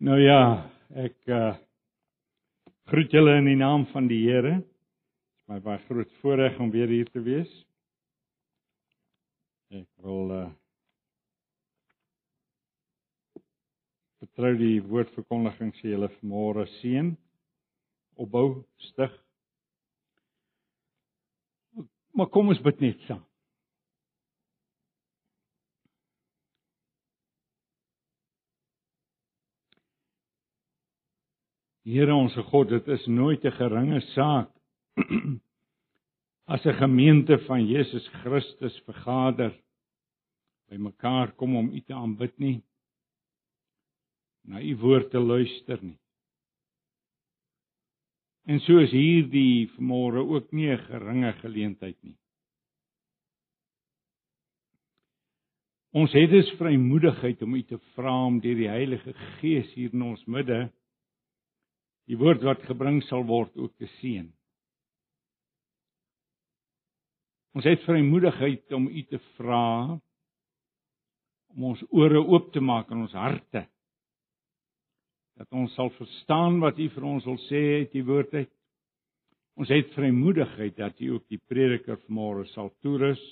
Nou ja, ek uh groet julle in die naam van die Here. Dit is my baie groot voorreg om weer hier te wees. Ek wil uh vertrou die woordverkondiging sê julle vanmôre seën, opbou, stig. Maar kom ons bid net saam. Here ons God, dit is nooit 'n geringe saak as 'n gemeente van Jesus Christus vergader by mekaar kom om U te aanbid nie, na U woord te luister nie. En so is hierdie vanmôre ook nie 'n geringe geleentheid nie. Ons het dus vrymoedigheid om U te vra om deur die Heilige Gees hier in ons midde die woord wat gebring sal word ook te seën. Ons het vrymoedigheid om U te vra om ons ore oop te maak en ons harte dat ons sal verstaan wat U vir ons wil sê uit die woord uit. Ons het vrymoedigheid dat U ook die prediker vanmôre sal toerus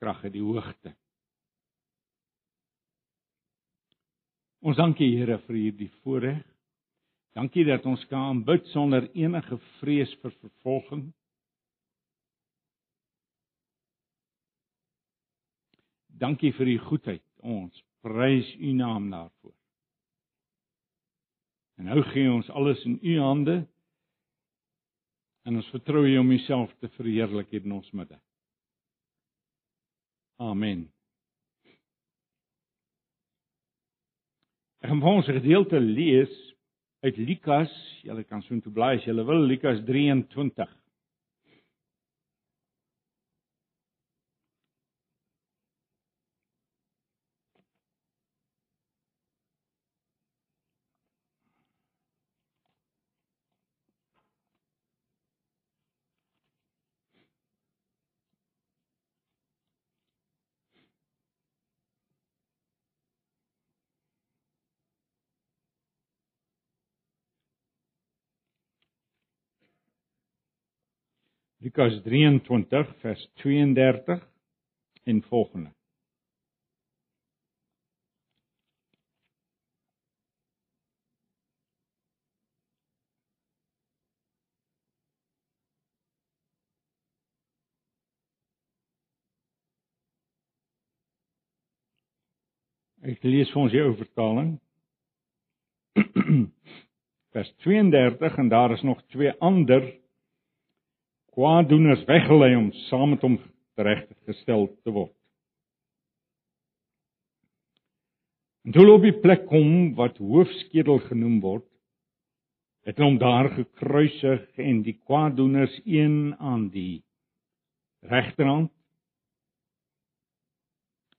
krag uit die hoogte. Ons dankie Here vir hierdie voorreg Dankie dat ons kan aanbid sonder enige vrees vir vervolging. Dankie vir u goedheid. Ons prys u naam daarvoor. En nou gee ons alles in u hande. En ons vertrou u om uself te verheerlik in ons midde. Amen. Ek gaan ons gedeelte lees uit Lukas, julle kan so intoe blaai as julle wil, Lukas 23. Lukas 23 vers 32 en volgende. Ek lees vir ons die ou vertaling. vers 32 en daar is nog twee ander kwaaddoeners weggelei om saam met hom tereggestel te word. En toe op die plek kom wat hoofskedel genoem word, het hom daar gekruisig en die kwaaddoeners een aan die regterhand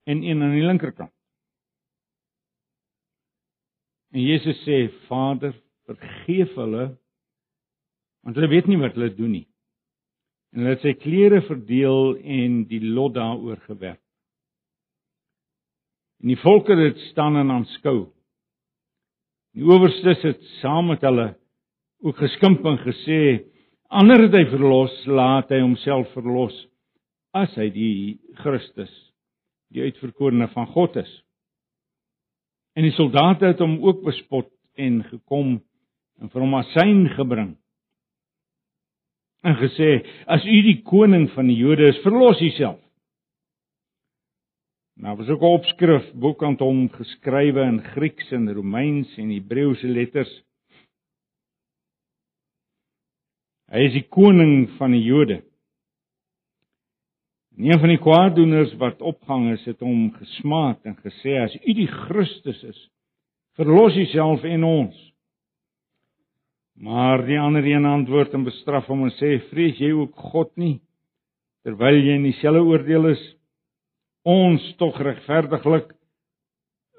en een aan die linkerkant. En Jesus sê: Vader, vergeef hulle want hulle weet nie wat hulle doen nie en hulle het sy klere verdeel en die lot daaroor gewerp. En die volke het staan en aanskou. Die owerstes het saam met hulle ook geskimp en gesê: "Ander het hy verlos, laat hy homself verlos as hy die Christus, die uitverkorene van God is." En die soldate het hom ook bespot en gekom en vir hom asyn gebring en gesê: "As u die koning van die Jode is, verlos u self." Nou was ook 'n opskrif bokant hom geskrywe in Grieks en Romeins en Hebreëse letters. Hy is die koning van die Jode. En een van die kwaaddoeners wat opgang is, het hom gesmaak en gesê: "As u die Christus is, verlos u self en ons." Maar die ander een antwoord en bestraf hom en sê: "Vrees jy ook God nie terwyl jy in dieselfde oordeel is? Ons tog regverdiglik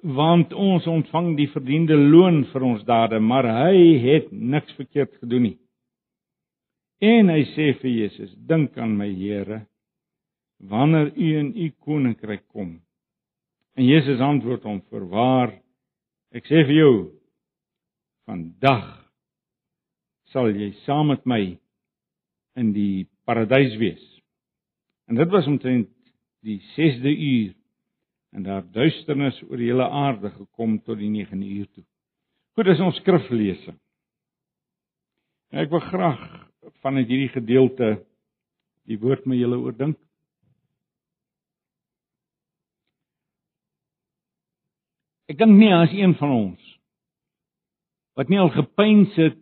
want ons ontvang die verdiende loon vir ons dade, maar hy het niks verkeerd gedoen nie." En hy sê vir Jesus: "Dink aan my Here wanneer u in u koninkryk kom." En Jesus antwoord hom: "Voorwaar, Ek sê vir jou vandag sal jy saam met my in die paradys wees. En dit was omtrent die 6de uur en daar duisternis oor die hele aarde gekom tot die 9de uur toe. Goed, dis ons skriflesing. En ek wil graag vanuit hierdie gedeelte die woord met julle oordink. Ek dink nie as een van ons wat nie al gepeins het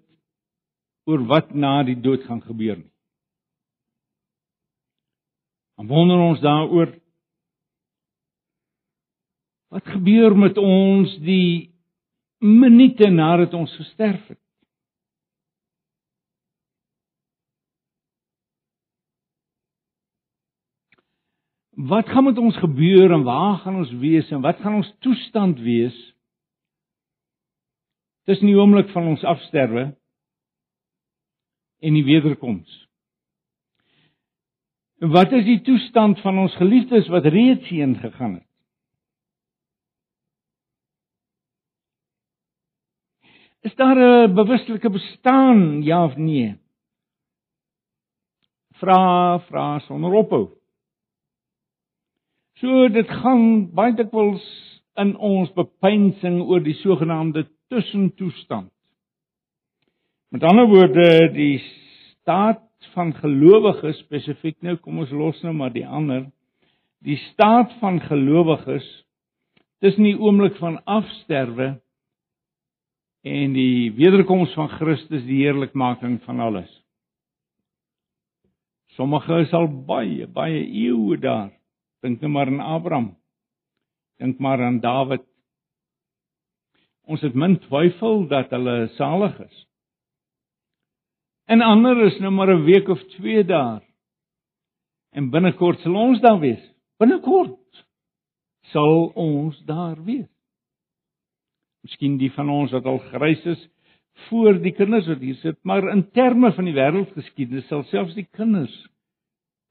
oor wat na die dood gaan gebeur nie. Dan wonder ons daaroor wat gebeur met ons die minute nadat ons gesterf het. Wat gaan met ons gebeur en waar gaan ons wees en wat gaan ons toestand wees? Dis nie oomblik van ons afsterwe en die wederkoms. Wat is die toestand van ons geliefdes wat reeds heen gegaan het? Is daar 'n bewustelike bestaan ja of nee? Vra vra sonder ophou. So dit gaan baie dikwels in ons bepeinsing oor die sogenaamde tussentoestand. Met ander woorde, die staat van gelowiges spesifiek nou, kom ons los nou maar die ander. Die staat van gelowiges tussen die oomblik van afsterwe en die wederkoms van Christus die heerlikmaking van alles. Sommige is al baie baie eeue daar. Dink net maar aan Abraham. Dink maar aan Dawid. Ons het min twyfel dat hulle salig is. En ander is nou maar 'n week of 2 daar. En binnekort sal ons daar wees. Binnekort sal ons daar wees. Miskien die van ons wat al grys is voor die kinders wat hier sit, maar in terme van die wêreldgeskiedenis sal selfs die kinders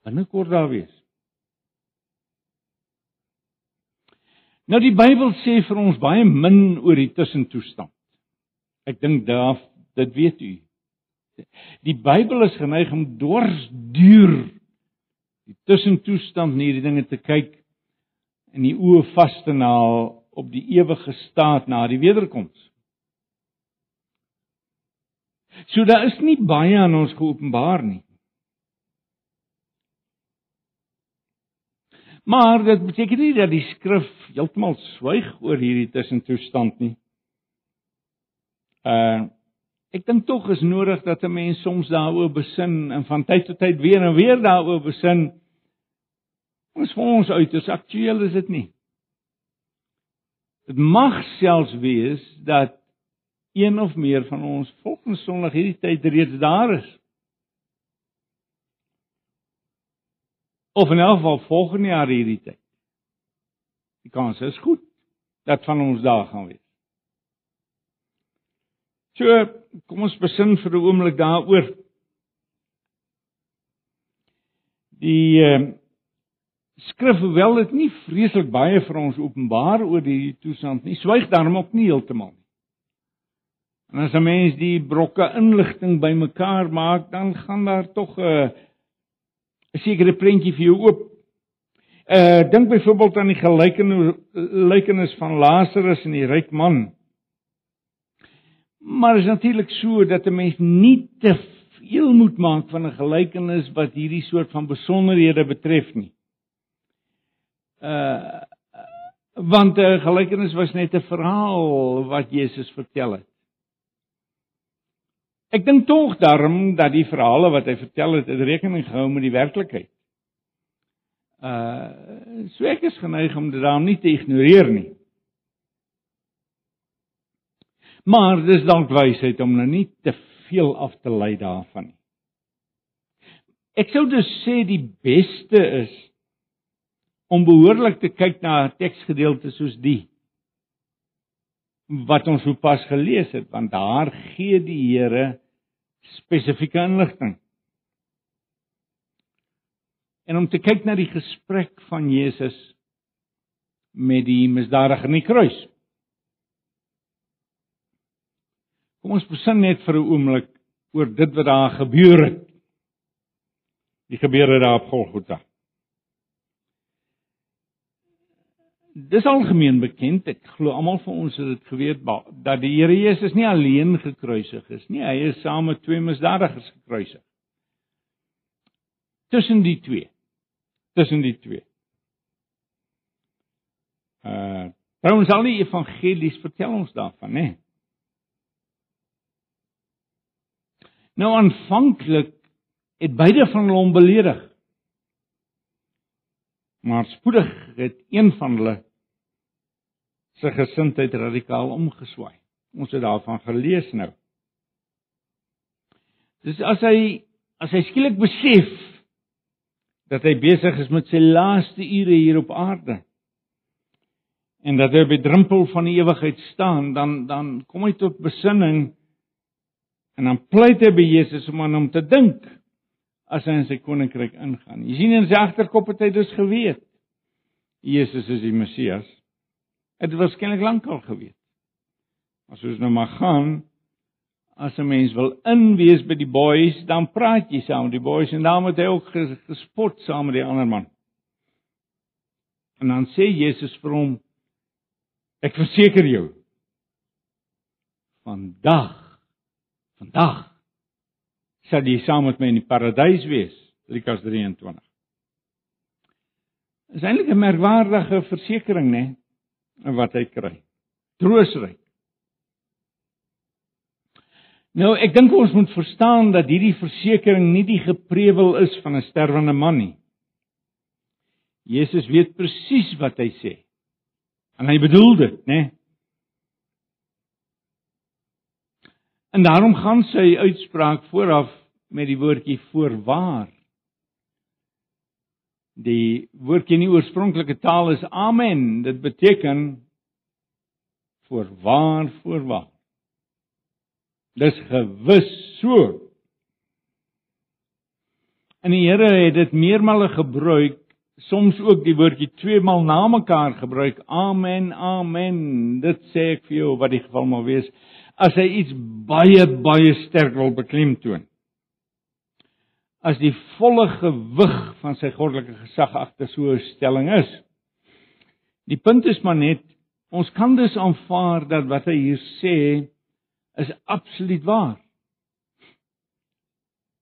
binnekort daar wees. Nou die Bybel sê vir ons baie min oor die tussentoestand. Ek dink daar dit weet u. Die Bybel is geneig om dwarsduur die tussentoestand in hierdie dinge te kyk en die oë vas te naal op die ewige staat na die wederkoms. So daar is nie baie aan ons geopenbaar nie. Maar dit beteken nie dat die skrif heeltemal swyg oor hierdie tussentoestand nie. Uh Ek dink tog is nodig dat 'n mens soms daaroor besin en van tyd tot tyd weer en weer daaroor besin. Ons vir ons uit is aktueel is dit nie. Dit mag selfs wees dat een of meer van ons volgende Sondag hierdie tyd reeds daar is. Of in elk geval volgende jaar hierdie tyd. Die kans is goed dat van ons daar gaan wees. So, kom ons besin vir 'n oomblik daaroor. Die uh, skrif hoewel dit nie vreeslik baie vir ons openbaar oor die toestand nie, swyg daarom ook nie heeltemal nie. En as 'n mens die brokke inligting bymekaar maak, dan gaan daar tog 'n uh, 'n sekere prentjie vir jou oop. Uh dink byvoorbeeld aan die gelykenis van Lazarus en die ryk man. Maar is natuurlik so dat 'n mens nie te veel moet maak van 'n gelykenis wat hierdie soort van besonderhede betref nie. Uh want 'n gelykenis was net 'n verhaal wat Jesus vertel het. Ek dink tog daarom dat die verhale wat hy vertel het, het rekening gehou met die werklikheid. Uh so ek is geneig om dit daarom nie te ignoreer nie. Maar dis dalk wysheid om nou nie te veel af te lei daarvan nie. Ek sou dus sê die beste is om behoorlik te kyk na 'n teksgedeelte soos die wat ons sopas gelees het, want daar gee die Here spesifieke inligting. En om te kyk na die gesprek van Jesus met die misdadiger in die kruis. Kom ons besin net vir 'n oomblik oor dit wat daar gebeur het. Die gebeure daar op Golgotha. Dis algemeen bekend, ek glo almal van ons het dit geweet dat die Here Jesus nie alleen gekruisig is nie, hy is saam met twee misdadigers gekruisig. Tussen die twee. Tussen die twee. Uh, trouens al die evangelies vertel ons daarvan, né? Nou aanvanklik het beide van hulle hom beledig. Maar spoedig het een van hulle sy gesindheid radikaal omgeswaai. Ons het daarvan gelees nou. Dis as hy as hy skielik besef dat hy besig is met sy laaste ure hier op aarde en dat hy by drempel van die ewigheid staan, dan dan kom hy tot besinning en dan pleit hy by Jesus om aan hom te dink as hy in sy koninkryk ingaan. Jy sien in sy agterkop het hy dus geweet Jesus is die Messias. Het waarskynlik lankal geweet. Maar soos nou maar gaan as 'n mens wil inwees by die boeis, dan praat jy saam met die boeis en dan moet hy ook gespot saam met die ander man. En dan sê Jesus vir hom: Ek verseker jou, vandag vandag sal jy saam met my in die paradys wees. Lukas 23. Is eintlik 'n merkwaardige versekering, né? wat hy kry. Troostryk. Nou, ek dink ons moet verstaan dat hierdie versekering nie die geprewel is van 'n sterwende man nie. Jesus weet presies wat hy sê. En hy bedoel dit, né? En daarom gaan sy uitspraak vooraf met die woordjie voorwaar. Die woordjie in die oorspronklike taal is amen. Dit beteken voorwaar, voorwaar. Dis gewis so. En die Here het dit meermale gebruik, soms ook die woordjie twee maal na mekaar gebruik. Amen, amen. Dit sê ek vir jou wat die geval mag wees as hy iets baie baie sterk wil beklemtoon as die volle gewig van sy goddelike gesag agter so 'n stelling is. Die punt is maar net ons kan dus aanvaar dat wat hy hier sê is absoluut waar.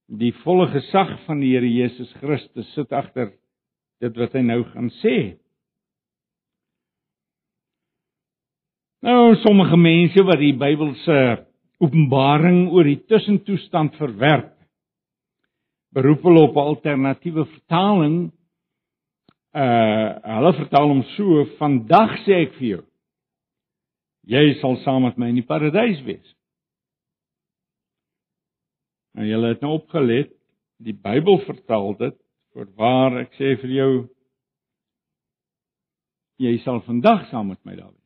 Die volle gesag van die Here Jesus Christus sit agter dit wat hy nou gaan sê. Nou sommige mense wat die Bybelse openbaring oor die tussentoestand verwerp beroep hulle op 'n alternatiewe vertaling. Uh hulle vertaal hom so: "Vandag sê ek vir jou, jy sal saam met my in die paradys wees." Nou julle het nou opgelet, die Bybel vertaal dit: "Voorwaar ek sê vir jou, jy sal vandag saam met my daar wees."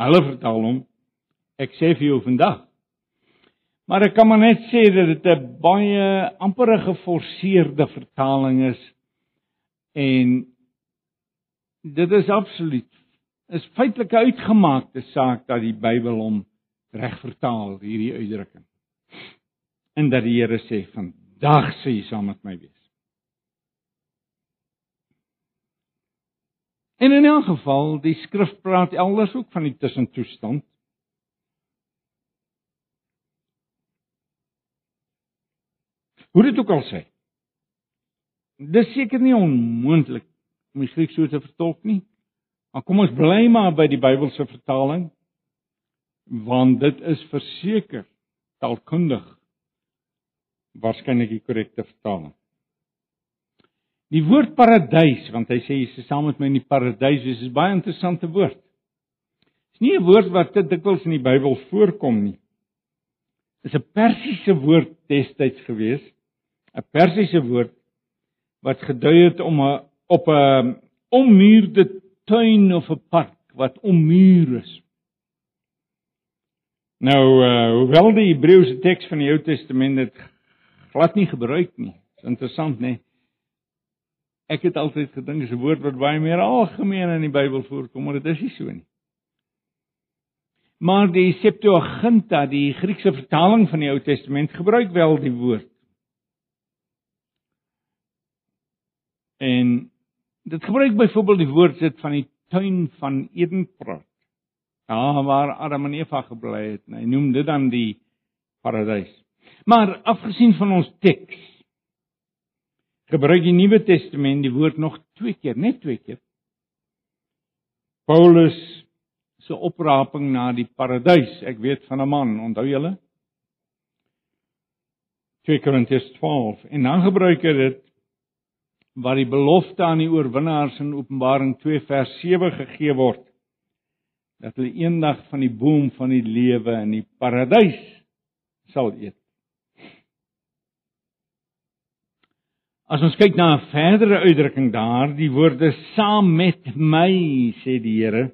Hulle vertaal hom: "Ek sê vir jou vandag." Maar ek kan maar net sê dat dit 'n baie amper 'n geforseerde vertaling is en dit is absoluut is feitelik 'n uitgemaakte saak dat die Bybel hom reg vertaal hierdie uitdrukking. En dat die Here sê vandag sê hy saam met my wees. En in 'n geval, die skrif praat elders ook van die tussentoestand. Hoe dit ook al sê. Dis seker nie onmoontlik om die Grieks so te vertolk nie. Maar kom ons bly maar by die Bybelse vertaling want dit is verseker taalkundig waarskynlik die korrekte vertaling. Die woord paradys, want hy sê jy is saam met my in die paradys, dis 'n baie interessante woord. Dis nie 'n woord wat dit dikwels in die Bybel voorkom nie. Dis 'n Persiese woord destyds gewees 'n Persiese woord wat gedui het om 'n op 'n ommuurde tuin of 'n park wat ommuur is. Nou, uh, hoewel die Hebreëse teks van die Ou Testament dit glad nie gebruik nie. Dis interessant, né? Ek het altyd gedink dis 'n woord wat baie meer algemeen in die Bybel voorkom, maar dit is nie so nie. Maar die Septuaginta, die Griekse vertaling van die Ou Testament, gebruik wel die woord. En dit gebruik byvoorbeeld die woord sit van die tuin van Eden praat. Ja, waar Adam en Eva gebly het. Hy noem dit dan die paradys. Maar afgesien van ons teks gebruik die Nuwe Testament die woord nog twee keer, net twee keer. Paulus se opraping na die paradys. Ek weet van 'n man, onthou julle? 2 Korintiërs 12 en dan gebruik hy dit waar die belofte aan die oorwinnaars in Openbaring 2 vers 7 gegee word dat hulle eendag van die boom van die lewe in die paradys sal eet. As ons kyk na 'n verdere uitdrukking daar, die woorde saam met my sê die Here.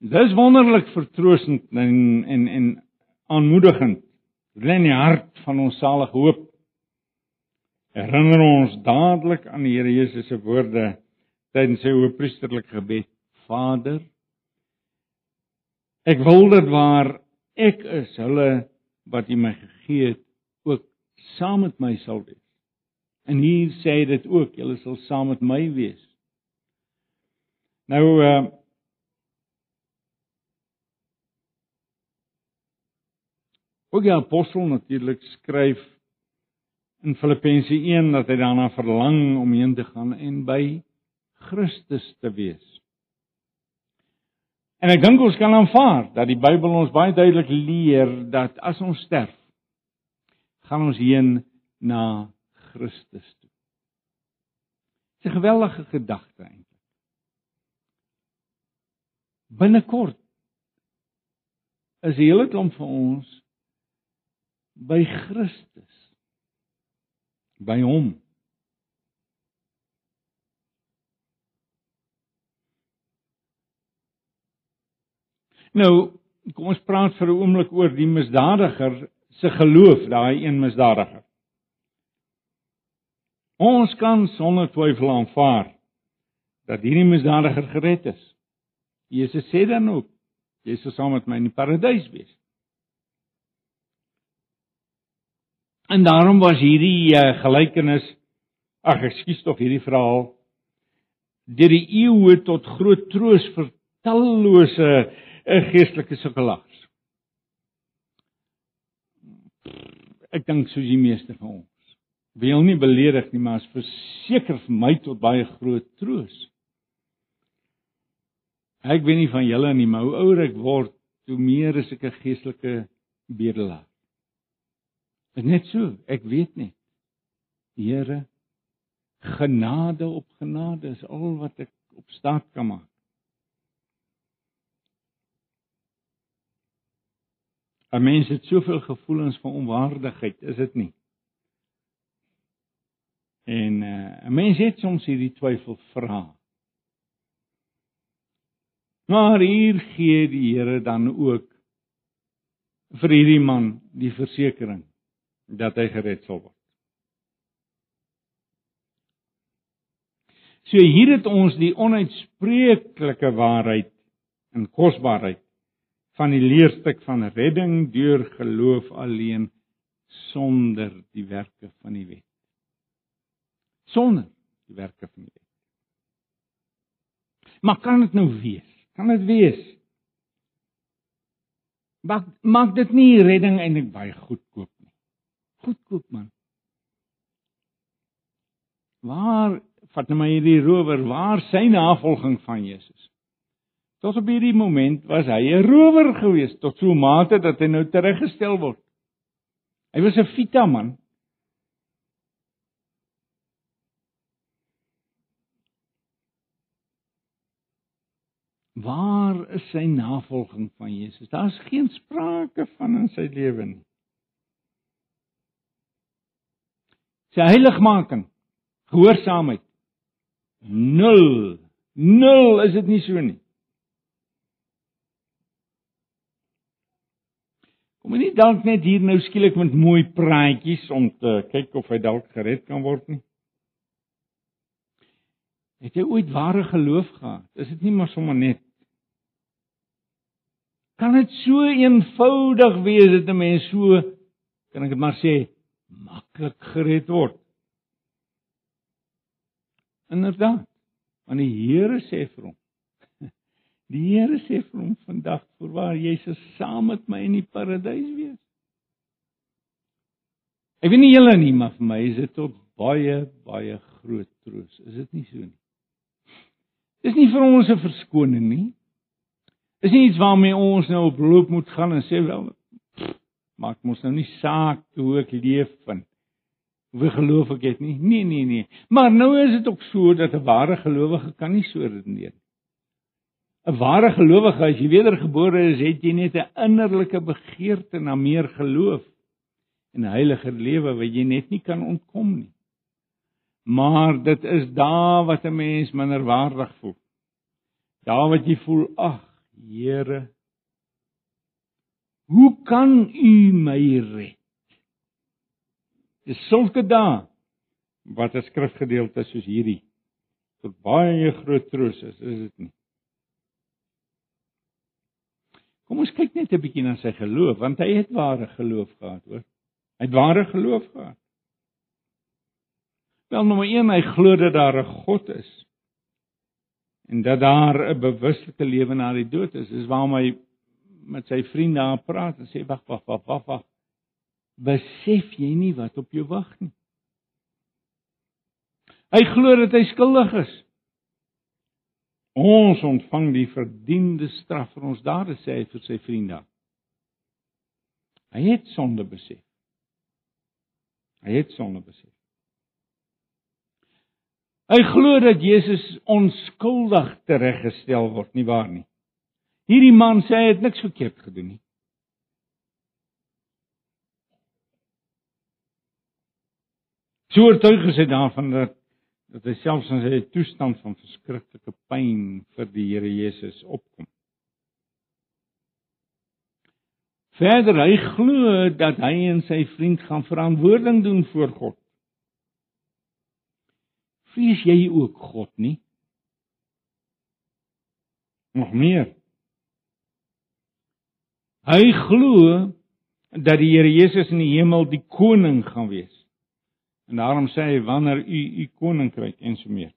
Dis wonderlik vertroostend en en en aanmoedigend. Lê in die hart van ons salige hoop. Herinner ons dadelik aan die Here Jesus se woorde tydens sy hoëpriesterlike gebed: Vader, Ek wil dit waar ek is, hulle wat U my gegee het, ook saam met my sal wees. En hier sê dit ook, julle sal saam met my wees. Nou uh Ook die apostel natuurlik skryf in Filippense 1 dat hy daarna verlang om heen te gaan en by Christus te wees. En ek dink ons kan aanvaar dat die Bybel ons baie duidelik leer dat as ons sterf, gaan ons heen na Christus toe. Dis 'n geweldige gedagte eintlik. Binnekort is die hele klomp van ons by Christus. By hom. Nou, kom ons praat vir 'n oomblik oor die misdadiger se geloof, daai een misdadiger. Ons kan sonder twyfel aanvaar dat hierdie misdadiger gered is. Jesus sê dan ook, jy sal saam met my in die paradys wees. En daarom was hierdie uh, gelykenis ag ekskuus tog hierdie verhaal deur die eeue tot groot troos vir tallose 'n geestelike sukkelaars. Ek dink soos die meeste van ons. Wil nie beledig nie, maar is verseker vir my tot baie groot troos. Ek weet nie van julle nie, maar hoe ouer ek word, hoe meer is ek 'n geestelike bedelaar. Dit net so, ek weet net. Die Here genade op genade is al wat ek op staat kan maak. 'n Mens het soveel gevoelens van onwaardigheid, is dit nie? En uh, 'n mens het soms hierdie twyfel vra. Maar hier gee die Here dan ook vir hierdie man die versekering dat hy gered sal word. So hier het ons die onuitspreeklike waarheid en kosbaarheid van die leerstuk van redding deur geloof alleen sonder die werke van die wet. Sonder die werke van die wet. Maar kan dit nou wees? Kan dit wees? Maak maak dit nie redding eintlik baie goedkoop nie. Goedkoop man. Waar vat nou maar hierdie rower, waar sy navolging van Jesus? Tot op hierdie moment was hy 'n rower gewees tot so mate dat hy nou teruggestel word. Hy was 'n fita man. Waar is sy navolging van Jesus? Daar's geen sprake van in sy lewe nie. Sy heiligmaking, gehoorsaamheid. Nul. Nul is dit nie so nie. Kom nie dalk net hier nou skielik met mooi praatjies om te kyk of hy dalk gered kan word nie? Het jy ooit ware geloof gehad? Is dit nie maar sommer net kan dit so eenvoudig wees dat 'n mens so kan ek dit maar sê maklik gered word. Inderdaad. Want die Here sê vir hom Die Here sê vir hom vandag voorwaar jy se saam met my in die paradys wees. Ek weet nie julle nie, maar vir my is dit tot baie baie groot troos. Is dit nie so nie? Dis nie vir ons 'n verskoning nie. Dis nie iets waarmee ons nou op loop moet gaan en sê wel maak mos nou nie saak hoe ek leef van hoe geloof ek het nie. Nee, nee, nee. Maar nou is dit ook so dat 'n ware gelowige kan nie so redeneer nie. 'n Ware gelowige as jy wedergebore is, het jy net 'n innerlike begeerte na meer geloof en 'n heiliger lewe wat jy net nie kan ontkom nie. Maar dit is daar wat 'n mens minderwaardig voel. Daar wat jy voel, ag, Here, hoe kan U my red? Dis sulke dae wat 'n skrifgedeelte soos hierdie tot baie groot troos is, is dit nie? Kom ons kyk net 'n bietjie na sy geloof, want hy het ware geloof gehad, hoor. Hy het ware geloof gehad. Wel nommer 1, hy glo dat daar 'n God is. En dat daar 'n bewuslike lewe na die dood is. Dis waarom hy met sy vriende aan praat en sê wag, wag, wag, wag, wag. Besef jy nie wat op jou wag nie? Hy glo dat hy skuldig is. Ons ontvang die verdiende straf vir ons dade sê hy vir sy vriende. Hy het sonde besef. Hy het sonde besef. Hy glo dat Jesus onskuldig tereggestel word, nie waar nie? Hierdie man sê hy het niks verkeerd gedoen nie. So oortuig is hy daarvan dat dat hy selfs in sy toestand van verskriklike pyn vir die Here Jesus opkom. Verder hy glo dat hy en sy vriend gaan verantwoording doen voor God. Vrees jy ook God nie? Nog meer. Hy glo dat die Here Jesus in die hemel die koning gaan wees. En daarom sê hy wanneer u u koninkryk en so meer.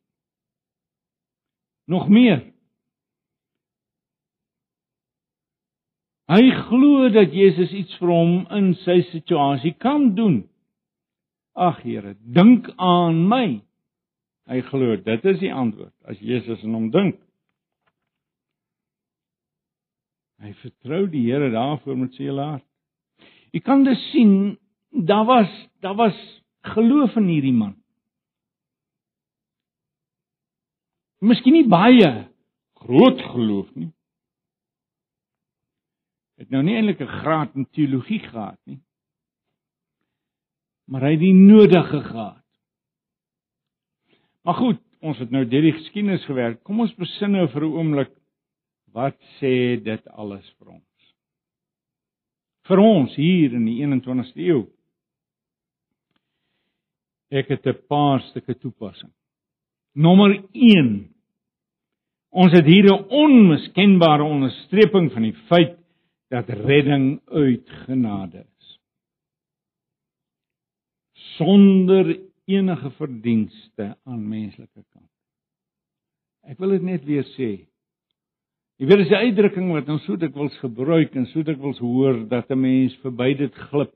Nog meer. Hy glo dat Jesus iets vir hom in sy situasie kan doen. Ag Here, dink aan my. Hy glo dit is die antwoord as Jesus in hom dink. Hy vertrou die Here daarvoor met sy hele hart. Jy kan dit sien, daar was daar was geloof in hierdie man. Miskien nie baie groot geloof nie. Het nou nie eintlik 'n graad in teologie gehad nie. Maar hy het die nodige gehad. Maar goed, ons het nou deur die geskiedenis gewerk. Kom ons besin nou vir 'n oomblik wat sê dit alles vir ons? Vir ons hier in die 21ste eeu. Ek het 'n paar stukke toepassing. Nommer 1. Ons het hier 'n onmiskenbare onderstreping van die feit dat redding uit genade is. Sonder enige verdienste aan menslike kant. Ek wil dit net weer sê. Jy weet dis 'n uitdrukking wat ons so dikwels gebruik en so dikwels hoor dat 'n mens verby dit glip.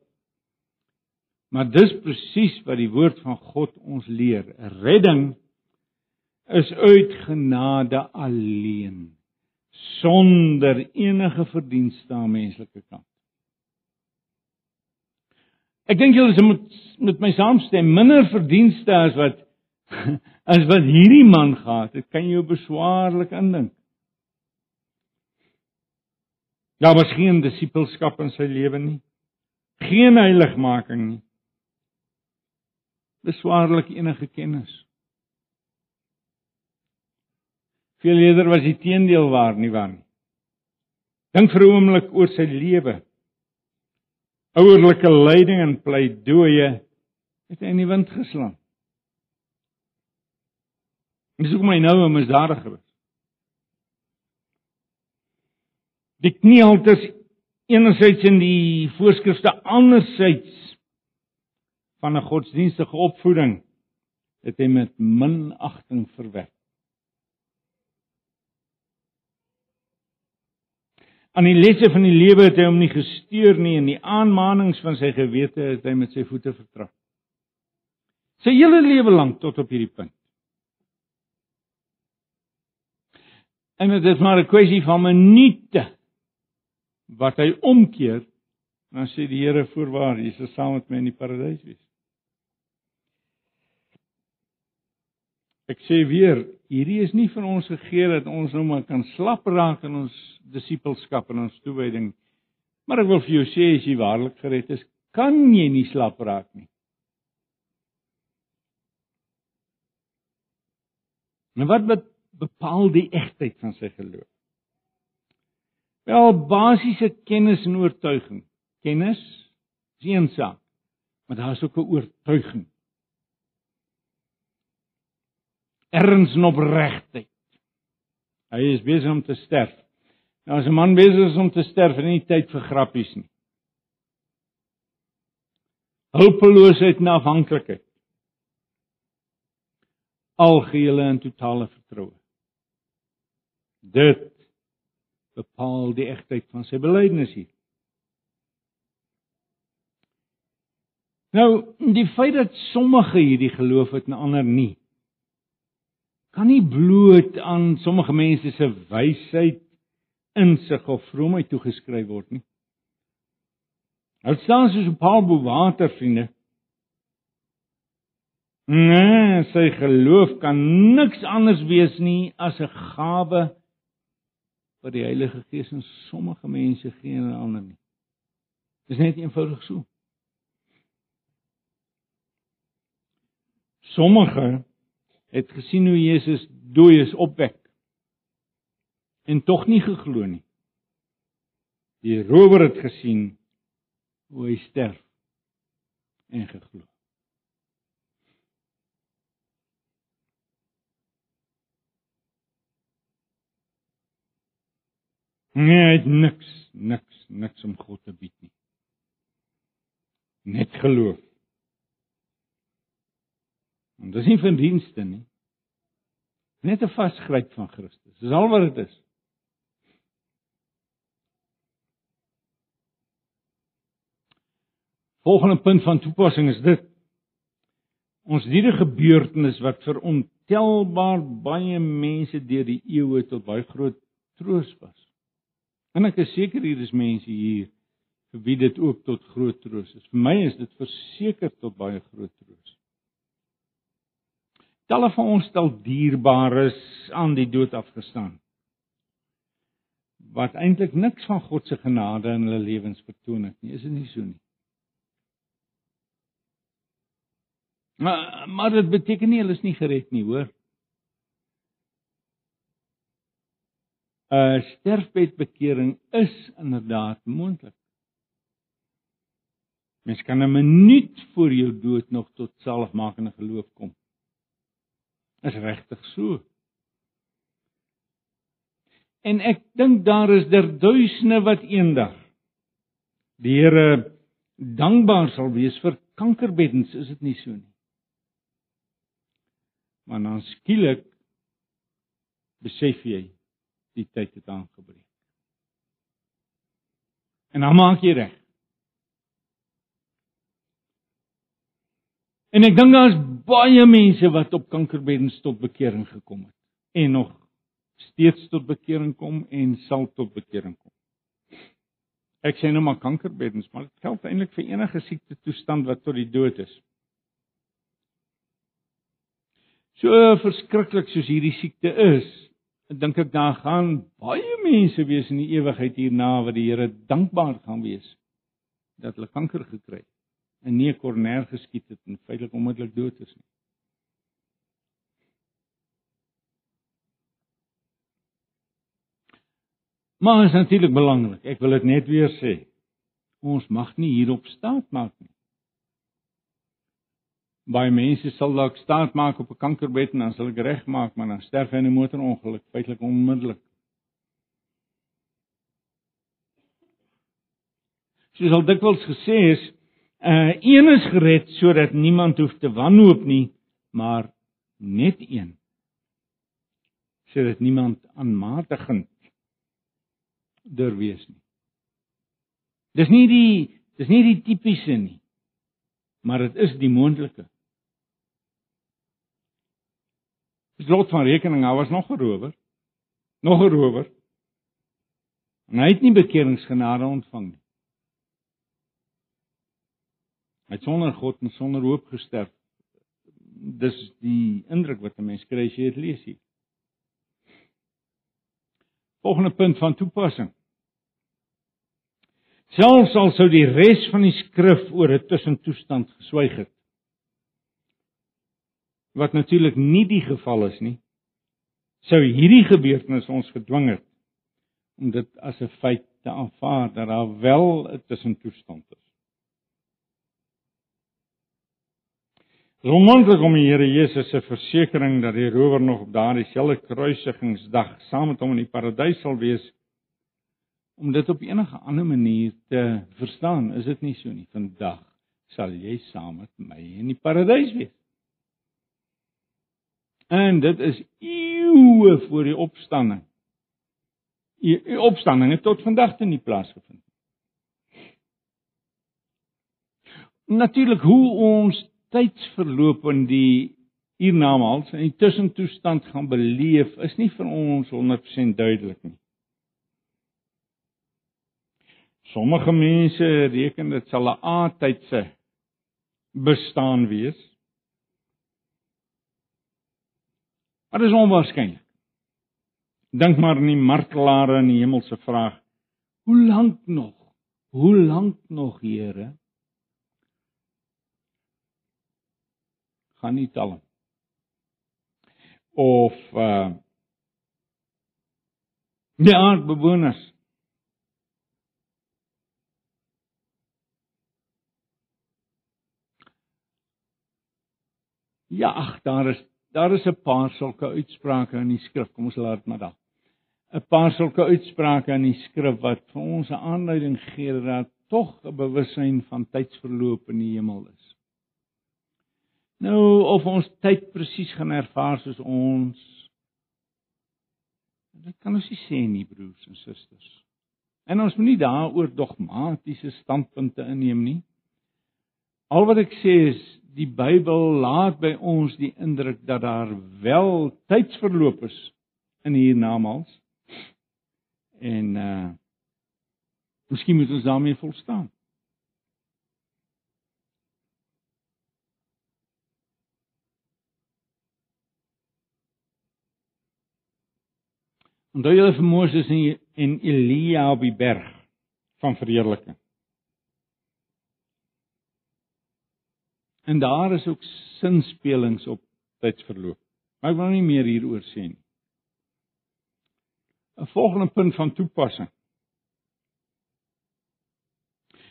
Maar dis presies wat die woord van God ons leer. Redding is uit genade alleen, sonder enige verdienste aan menslike kant. Ek dink julle moet met my saamstem, minder verdienste as wat as wat hierdie man gehad het, kan jy beswaarlik indink. Daar was geen disipelskap in sy lewe nie. Geen heiligmaking nie beswaarlik enige kennis. Veel eerder was die teendeel waar nie waar nie. Dink vir 'n oomblik oor sy lewe. Ouerlike lyding en pleidooie het hy in die wind geslaan. Dis hoekom hy nou 'n misdadiger is. Die kniehalters enerzijds in die voorskrifte anderzijds van 'n godsdienstige opvoeding het hy met minagting verwerk. Aan die lesse van die lewe het hy hom nie gesteur nie en die aanmanings van sy gewete het hy met sy voete vertrap. Sy hele lewe lank tot op hierdie punt. En dit is maar 'n kwessie van minute wat hy omkeer en dan sê die Here voorwaar, jy sal saam met my in die paradys wees. Ek sê weer, hierdie is nie vir ons gegee dat ons nou maar kan slap raak in ons disippelskap en ons toewyding. Maar ek wil vir jou sê as jy waarlik gered is, kan jy nie slap raak nie. En wat bepaal die egtheid van sy geloof? Wel basiese kennis en oortuiging. Kennis is een saak, maar daar is ook 'n oortuiging. Erns en opregtheid. Hy is besig om te sterf. Nou as 'n man besig is om te sterf, het hy nie tyd vir grappies nie. Hulpeloosheid en afhanklikheid. Algehele en totale vertroue. Dit bepaal die egtheid van sy belydenis hier. Nou, die feit dat sommige hierdie geloof het en ander nie, kan nie bloot aan sommige mense se wysheid, insig of vroomheid toegeskryf word nie. Dit staan soos 'n paal bo water, vriende. Nee, sy geloof kan niks anders wees nie as 'n gawe wat die Heilige Gees aan sommige mense gee en ander nie. Dis net eenvoudig so. Sommige het gesien hoe Jesus dooies opwek en tog nie geglo nie. Die rower het gesien hoe hy sterf en geglo. Nee, hy het niks, niks, niks om God te bied nie. Net geloof. Van dienste nie. Net 'n vasgryp van Christus. Dis al wat dit is. Volgende punt van toepassing is dit. Ons diere gebeurtenis wat vir ontelbaar baie mense deur die eeue tot baie groot troos was. En ek is seker hier is mense hier vir wie dit ook tot groot troos is. Vir my is dit verseker tot baie groot troos. Talle van ons stel dierbares aan die dood afgestaan. Wat eintlik niks van God se genade in hulle lewens vertoon het nie, is dit nie so nie. Maar maar dit beteken nie hulle is nie gered nie, hoor. 'n sterfbedbekering is inderdaad moontlik. Mens kan 'n minuut voor jou dood nog tot saligmakende geloof kom. Is regtig so. En ek dink daar is der duisende wat eendag die Here dankbaar sal wees vir kankerbeddens, is dit nie so nie? Maar dan skielik besef jy die tyd het aangebreek. En dan maak jy reg. En ek dink daar's baie mense wat op kankerbeddens tot bekering gekom het en nog steeds tot bekering kom en sal tot bekering kom. Ek sê nou maar kankerbeddens, maar dit geld eintlik vir enige siekte toestand wat tot die dood is. So verskriklik soos hierdie siekte is, dink ek daar gaan baie mense wees in die ewigheid hierna wat die Here dankbaar gaan wees dat hulle kanker gekry het en nie 'n korner geskiet het en feitelik onmiddellik dood is nie. Maar is natuurlik belangrik. Ek wil dit net weer sê. Ons mag nie hierop staat maak nie baie mense sal dalk staat maak op 'n kankerbed en dan sal ek regmaak maar dan sterf hy in 'n motorongeluk feitelik onmiddellik. soos al dikwels gesê is, uh een is gered sodat niemand hoef te wanhoop nie, maar net een. Sodat niemand aanmatigend dur wees nie. Dis nie die dis nie die tipiese nie, maar dit is die moontlike. Dis lot van rekening, daar was nog 'n rower. Nog 'n rower. En hy het nie bekeringsgenade ontvang nie. Hy het sonder God en sonder hoop gesterf. Dis die indruk wat 'n mens kry as jy dit lees hier. Volgende punt van toepassing. Selfs al sou die res van die skrif oor 'n tussentoestand geswyg het. Wat natuurlik nie die geval is nie. Sou hierdie gebeurtenis ons gedwing het om dit as 'n feit te aanvaar dat daar wel 'n tussentoestand is. Dis onmoontlik om die Here Jesus se versekering dat die rower nog op daardie selfde kruisigingsdag saam met hom in die paradys sal wees om dit op enige ander manier te verstaan. Is dit nie so nie? Vandag sal jy saam met my in die paradys wees. En dit is eeue voor die opstanding. Die opstanding het tot vandag toe nie plaasgevind nie. Natuurlik hoe ons tydsverloop in die hiernamaals in die tussentoestand gaan beleef is nie vir ons 100% duidelik nie. Sommige mense reken dit sal 'n A-tydse bestaan wees. Maar dit is onwaarskynlik. Dink maar aan die martelare in die hemelse vraag: Hoe lank nog? Hoe lank nog, Here? Gaan nie tel nie. Of uh die aardbewoners Ja, ag, daar is daar is 'n paar sulke uitsprake in die skrif. Kom ons laat dit maar daar. 'n Paar sulke uitsprake in die skrif wat vir ons 'n aanduiding gee dat tog 'n bewussyn van tydsverloop in die hemel is. Nou of ons tyd presies gaan ervaar soos ons dit kan ons nie sê nie broers en susters. En ons moet nie daaroor dogmatiese standpunte inneem nie. Al wat ek sê is die Bybel laat by ons die indruk dat daar wel tydsverloop is in hiernamaals. En uh Miskien moet ons daarmee volstaan. Onthou julle vir Moses en, en Elia op die berg van verheerliking. En daar is ook sinspelings op tydsverloop. Maar ek wil nie meer hieroor sê nie. 'n Volgende punt van toepassing.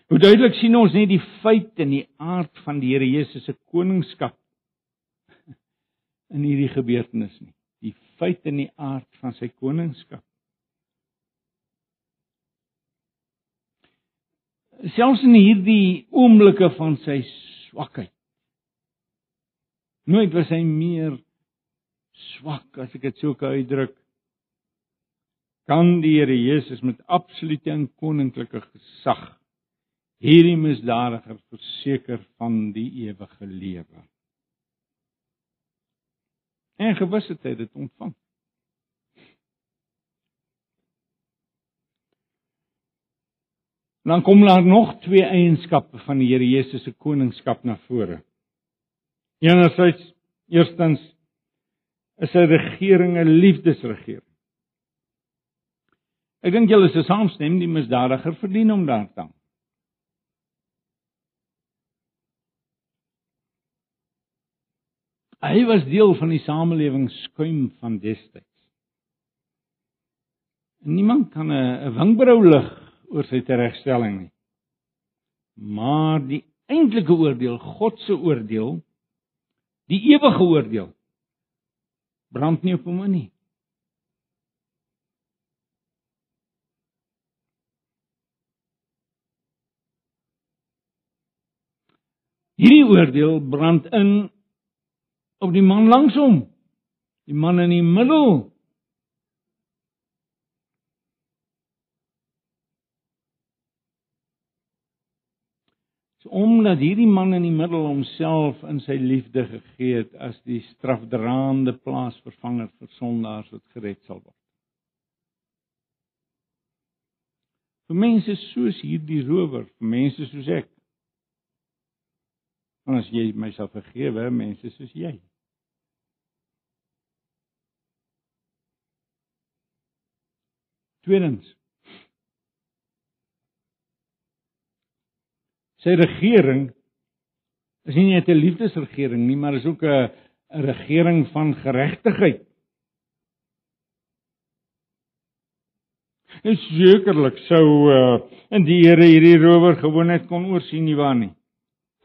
Hoe duidelik sien ons nie die feit en die aard van die Here Jesus se koningskap in hierdie gebeurtenis nie feit en die aard van sy koningskap. Selfs in hierdie oomblikke van sy swakheid. Nooit was hy meer swak as ek dit sou kan uitdruk. Kan die Here Jesus met absolute en koninklike gesag hierdie misdadiger verseker van die ewige lewe? En gewis het hy dit ontvang. Dan kom daar nog twee eienskappe van die Here Jesus se koningskap na vore. Enerzijds, eerstens is sy regering 'n liefdesregering. Ek dink julle is saamstem die misdadiger verdien om daar te hang. Hy was deel van die samelewing skuim van destyds. Niemand kan 'n wingbrou lig oor sy teregstelling nie. Maar die eintlike oordeel, God se oordeel, die ewige oordeel brand nie op hom nie. Hierdie oordeel brand in op die man langs hom. Die man in die middel. So omdat hierdie man in die middel homself in sy liefde gegee het as die strafdraande plaasvervanger vir sondaars wat gered sal word. vir mense soos hierdie rower, vir mense soos ek. En as jy myself vergewe, mense soos jy. Tweedens. Sy regering is nie net 'n liefdesregering nie, maar is ook 'n 'n regering van geregtigheid. En sekerlik sou uh in die Here hierdie rower gewoon net kon oorsien nie waar nie.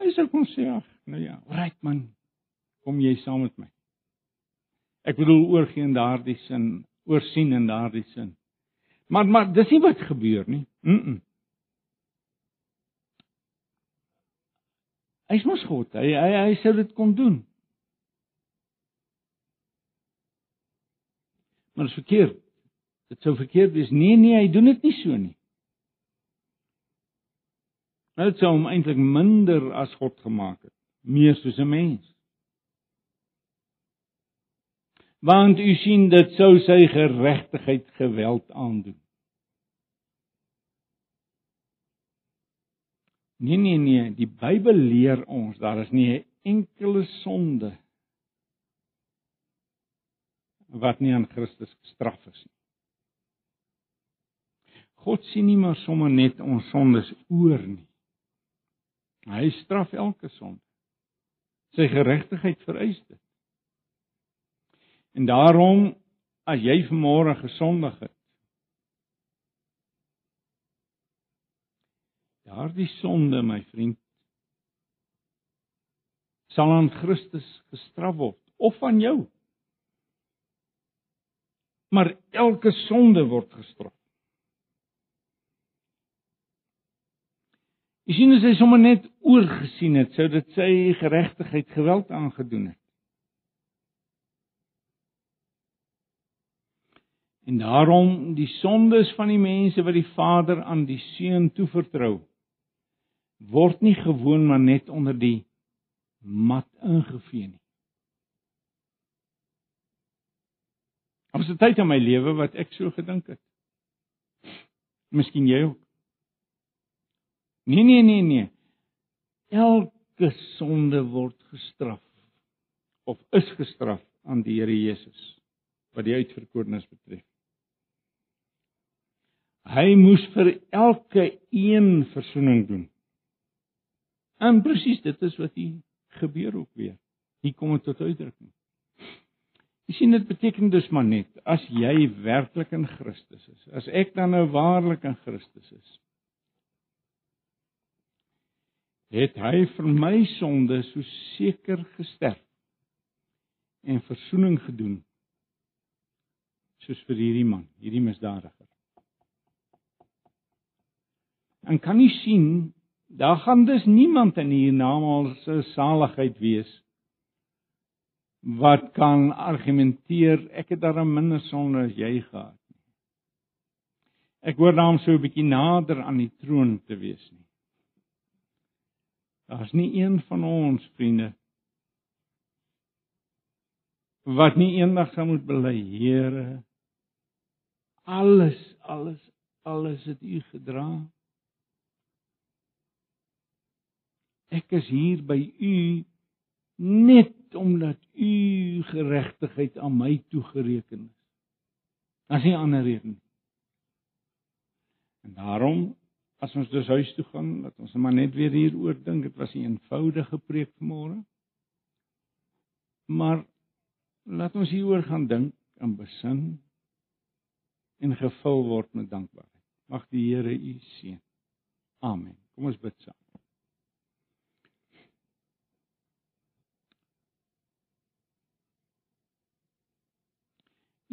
Hy sou kon sê ag, nou ja, right man. Kom jy saam met my? Ek bedoel oorgie in daardie sin, oorsien in daardie sin. Maar maar dis nie wat gebeur nie. Mm. -mm. Hy's mos God. Hy hy hy sou dit kon doen. Maar dit is verkeerd. Dit sou verkeerd wees. Nee nee, hy doen dit nie so nie. Hy het hom eintlik minder as God gemaak het, meer soos 'n mens. Want u sien dit sou sy geregtigheid geweld aandoen. Nee nee nee, die Bybel leer ons daar is nie 'n enkele sonde wat nie aan Christus gestraf is nie. God sien nie maar sommer net ons sondes oor nie. Hy straf elke sonde. Sy geregtigheid vereis dit. En daarom as jy vanmôre gesondig het, daardie sonde, my vriend, sal aan Christus gestraf word of van jou. Maar elke sonde word gestraf. Jy sien as hy sommer net oorgesien het, sou dit sy geregtigheid geweld aangedoen het. En daarom die sondes van die mense wat die Vader aan die Seun toevertrou word nie gewoon maar net onder die mat ingevee nie. Op 'n tyd in my lewe wat ek so gedink het. Miskien jy ook. Nee nee nee nee. Elke sonde word gestraf of is gestraf aan die Here Jesus wat die uitverkorenes betref. Hy moes vir elke een verzoening doen. En presies dit is wat hier gebeur ook weer. Hier kom dit tot uitdrukking. Jy sien dit beteken dus maar net as jy werklik in Christus is, as ek dan nou waarlik in Christus is, het hy vir my sonde so seker gesterf en verzoening gedoen soos vir hierdie man, hierdie misdadiger. En kan jy sien, daar gaan dus niemand in hier naam se saligheid wees wat kan argumenteer ek het daar minder sonde as jy gehad nie. Ek hoor daarom so 'n bietjie nader aan die troon te wees nie. Daar's nie een van ons vriende wat nie eendag sal moet bely, Here, alles, alles, alles het U gedra. Ek is hier by U net omdat U geregtigheid aan my toegereken is. As nie ander rede nie. En daarom as ons dus huis toe gaan, dat ons maar net weer hieroor dink. Dit was 'n eenvoudige preek vanmôre. Maar laat ons hieroor gaan dink en besin en gevul word met dankbaarheid. Mag die Here u seën. Amen. Kom ons bid saam.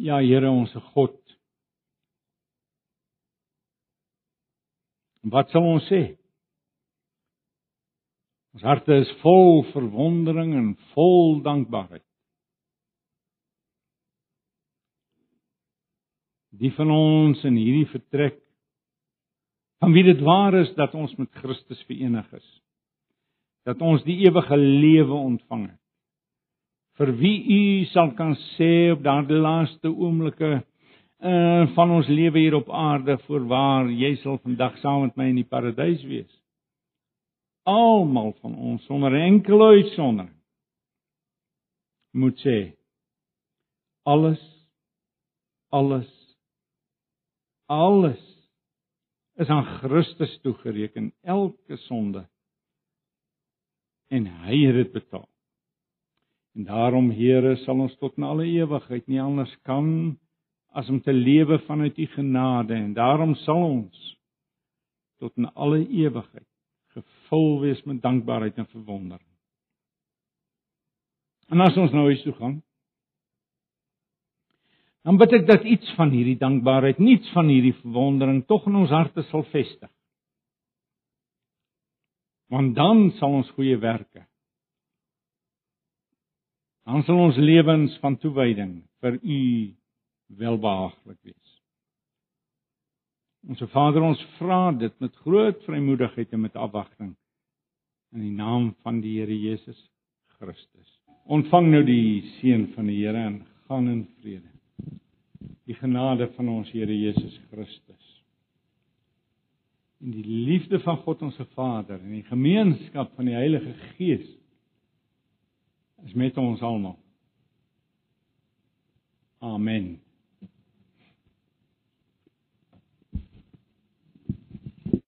Ja, Here ons God, Wat sal ons sê? Ons harte is vol verwondering en vol dankbaarheid. Die van ons in hierdie vertrek van wie dit waar is dat ons met Christus verenig is. Dat ons die ewige lewe ontvang het. Vir wie u sal kan sê op daardie laaste oomblikke uh, van ons lewe hier op aarde voorwaar jy sal vandag saam met my in die paradys wees. Almal van ons sonder enkele uitsondering moet sê alles alles alles is aan Christus toegereken. Elke sonde. En hy het dit betaal en daarom Here sal ons tot in alle ewigheid nie anders kan as om te lewe vanuit u genade en daarom sal ons tot in alle ewigheid gevul wees met dankbaarheid en verwondering. En as ons nou huis toe gaan, dan bid ek dat iets van hierdie dankbaarheid, niets van hierdie verwondering tog in ons harte sal vestig. Want dan sal ons goeie werke dan sal ons lewens van toewyding vir u welbehaaglik wees. Onse Vader, ons vra dit met groot vrymoedigheid en met afwagting in die naam van die Here Jesus Christus. Ontvang nou die seën van die Here en gaan in vrede. Die genade van ons Here Jesus Christus en die liefde van God ons Vader en die gemeenskap van die Heilige Gees is met ons almal. Amen.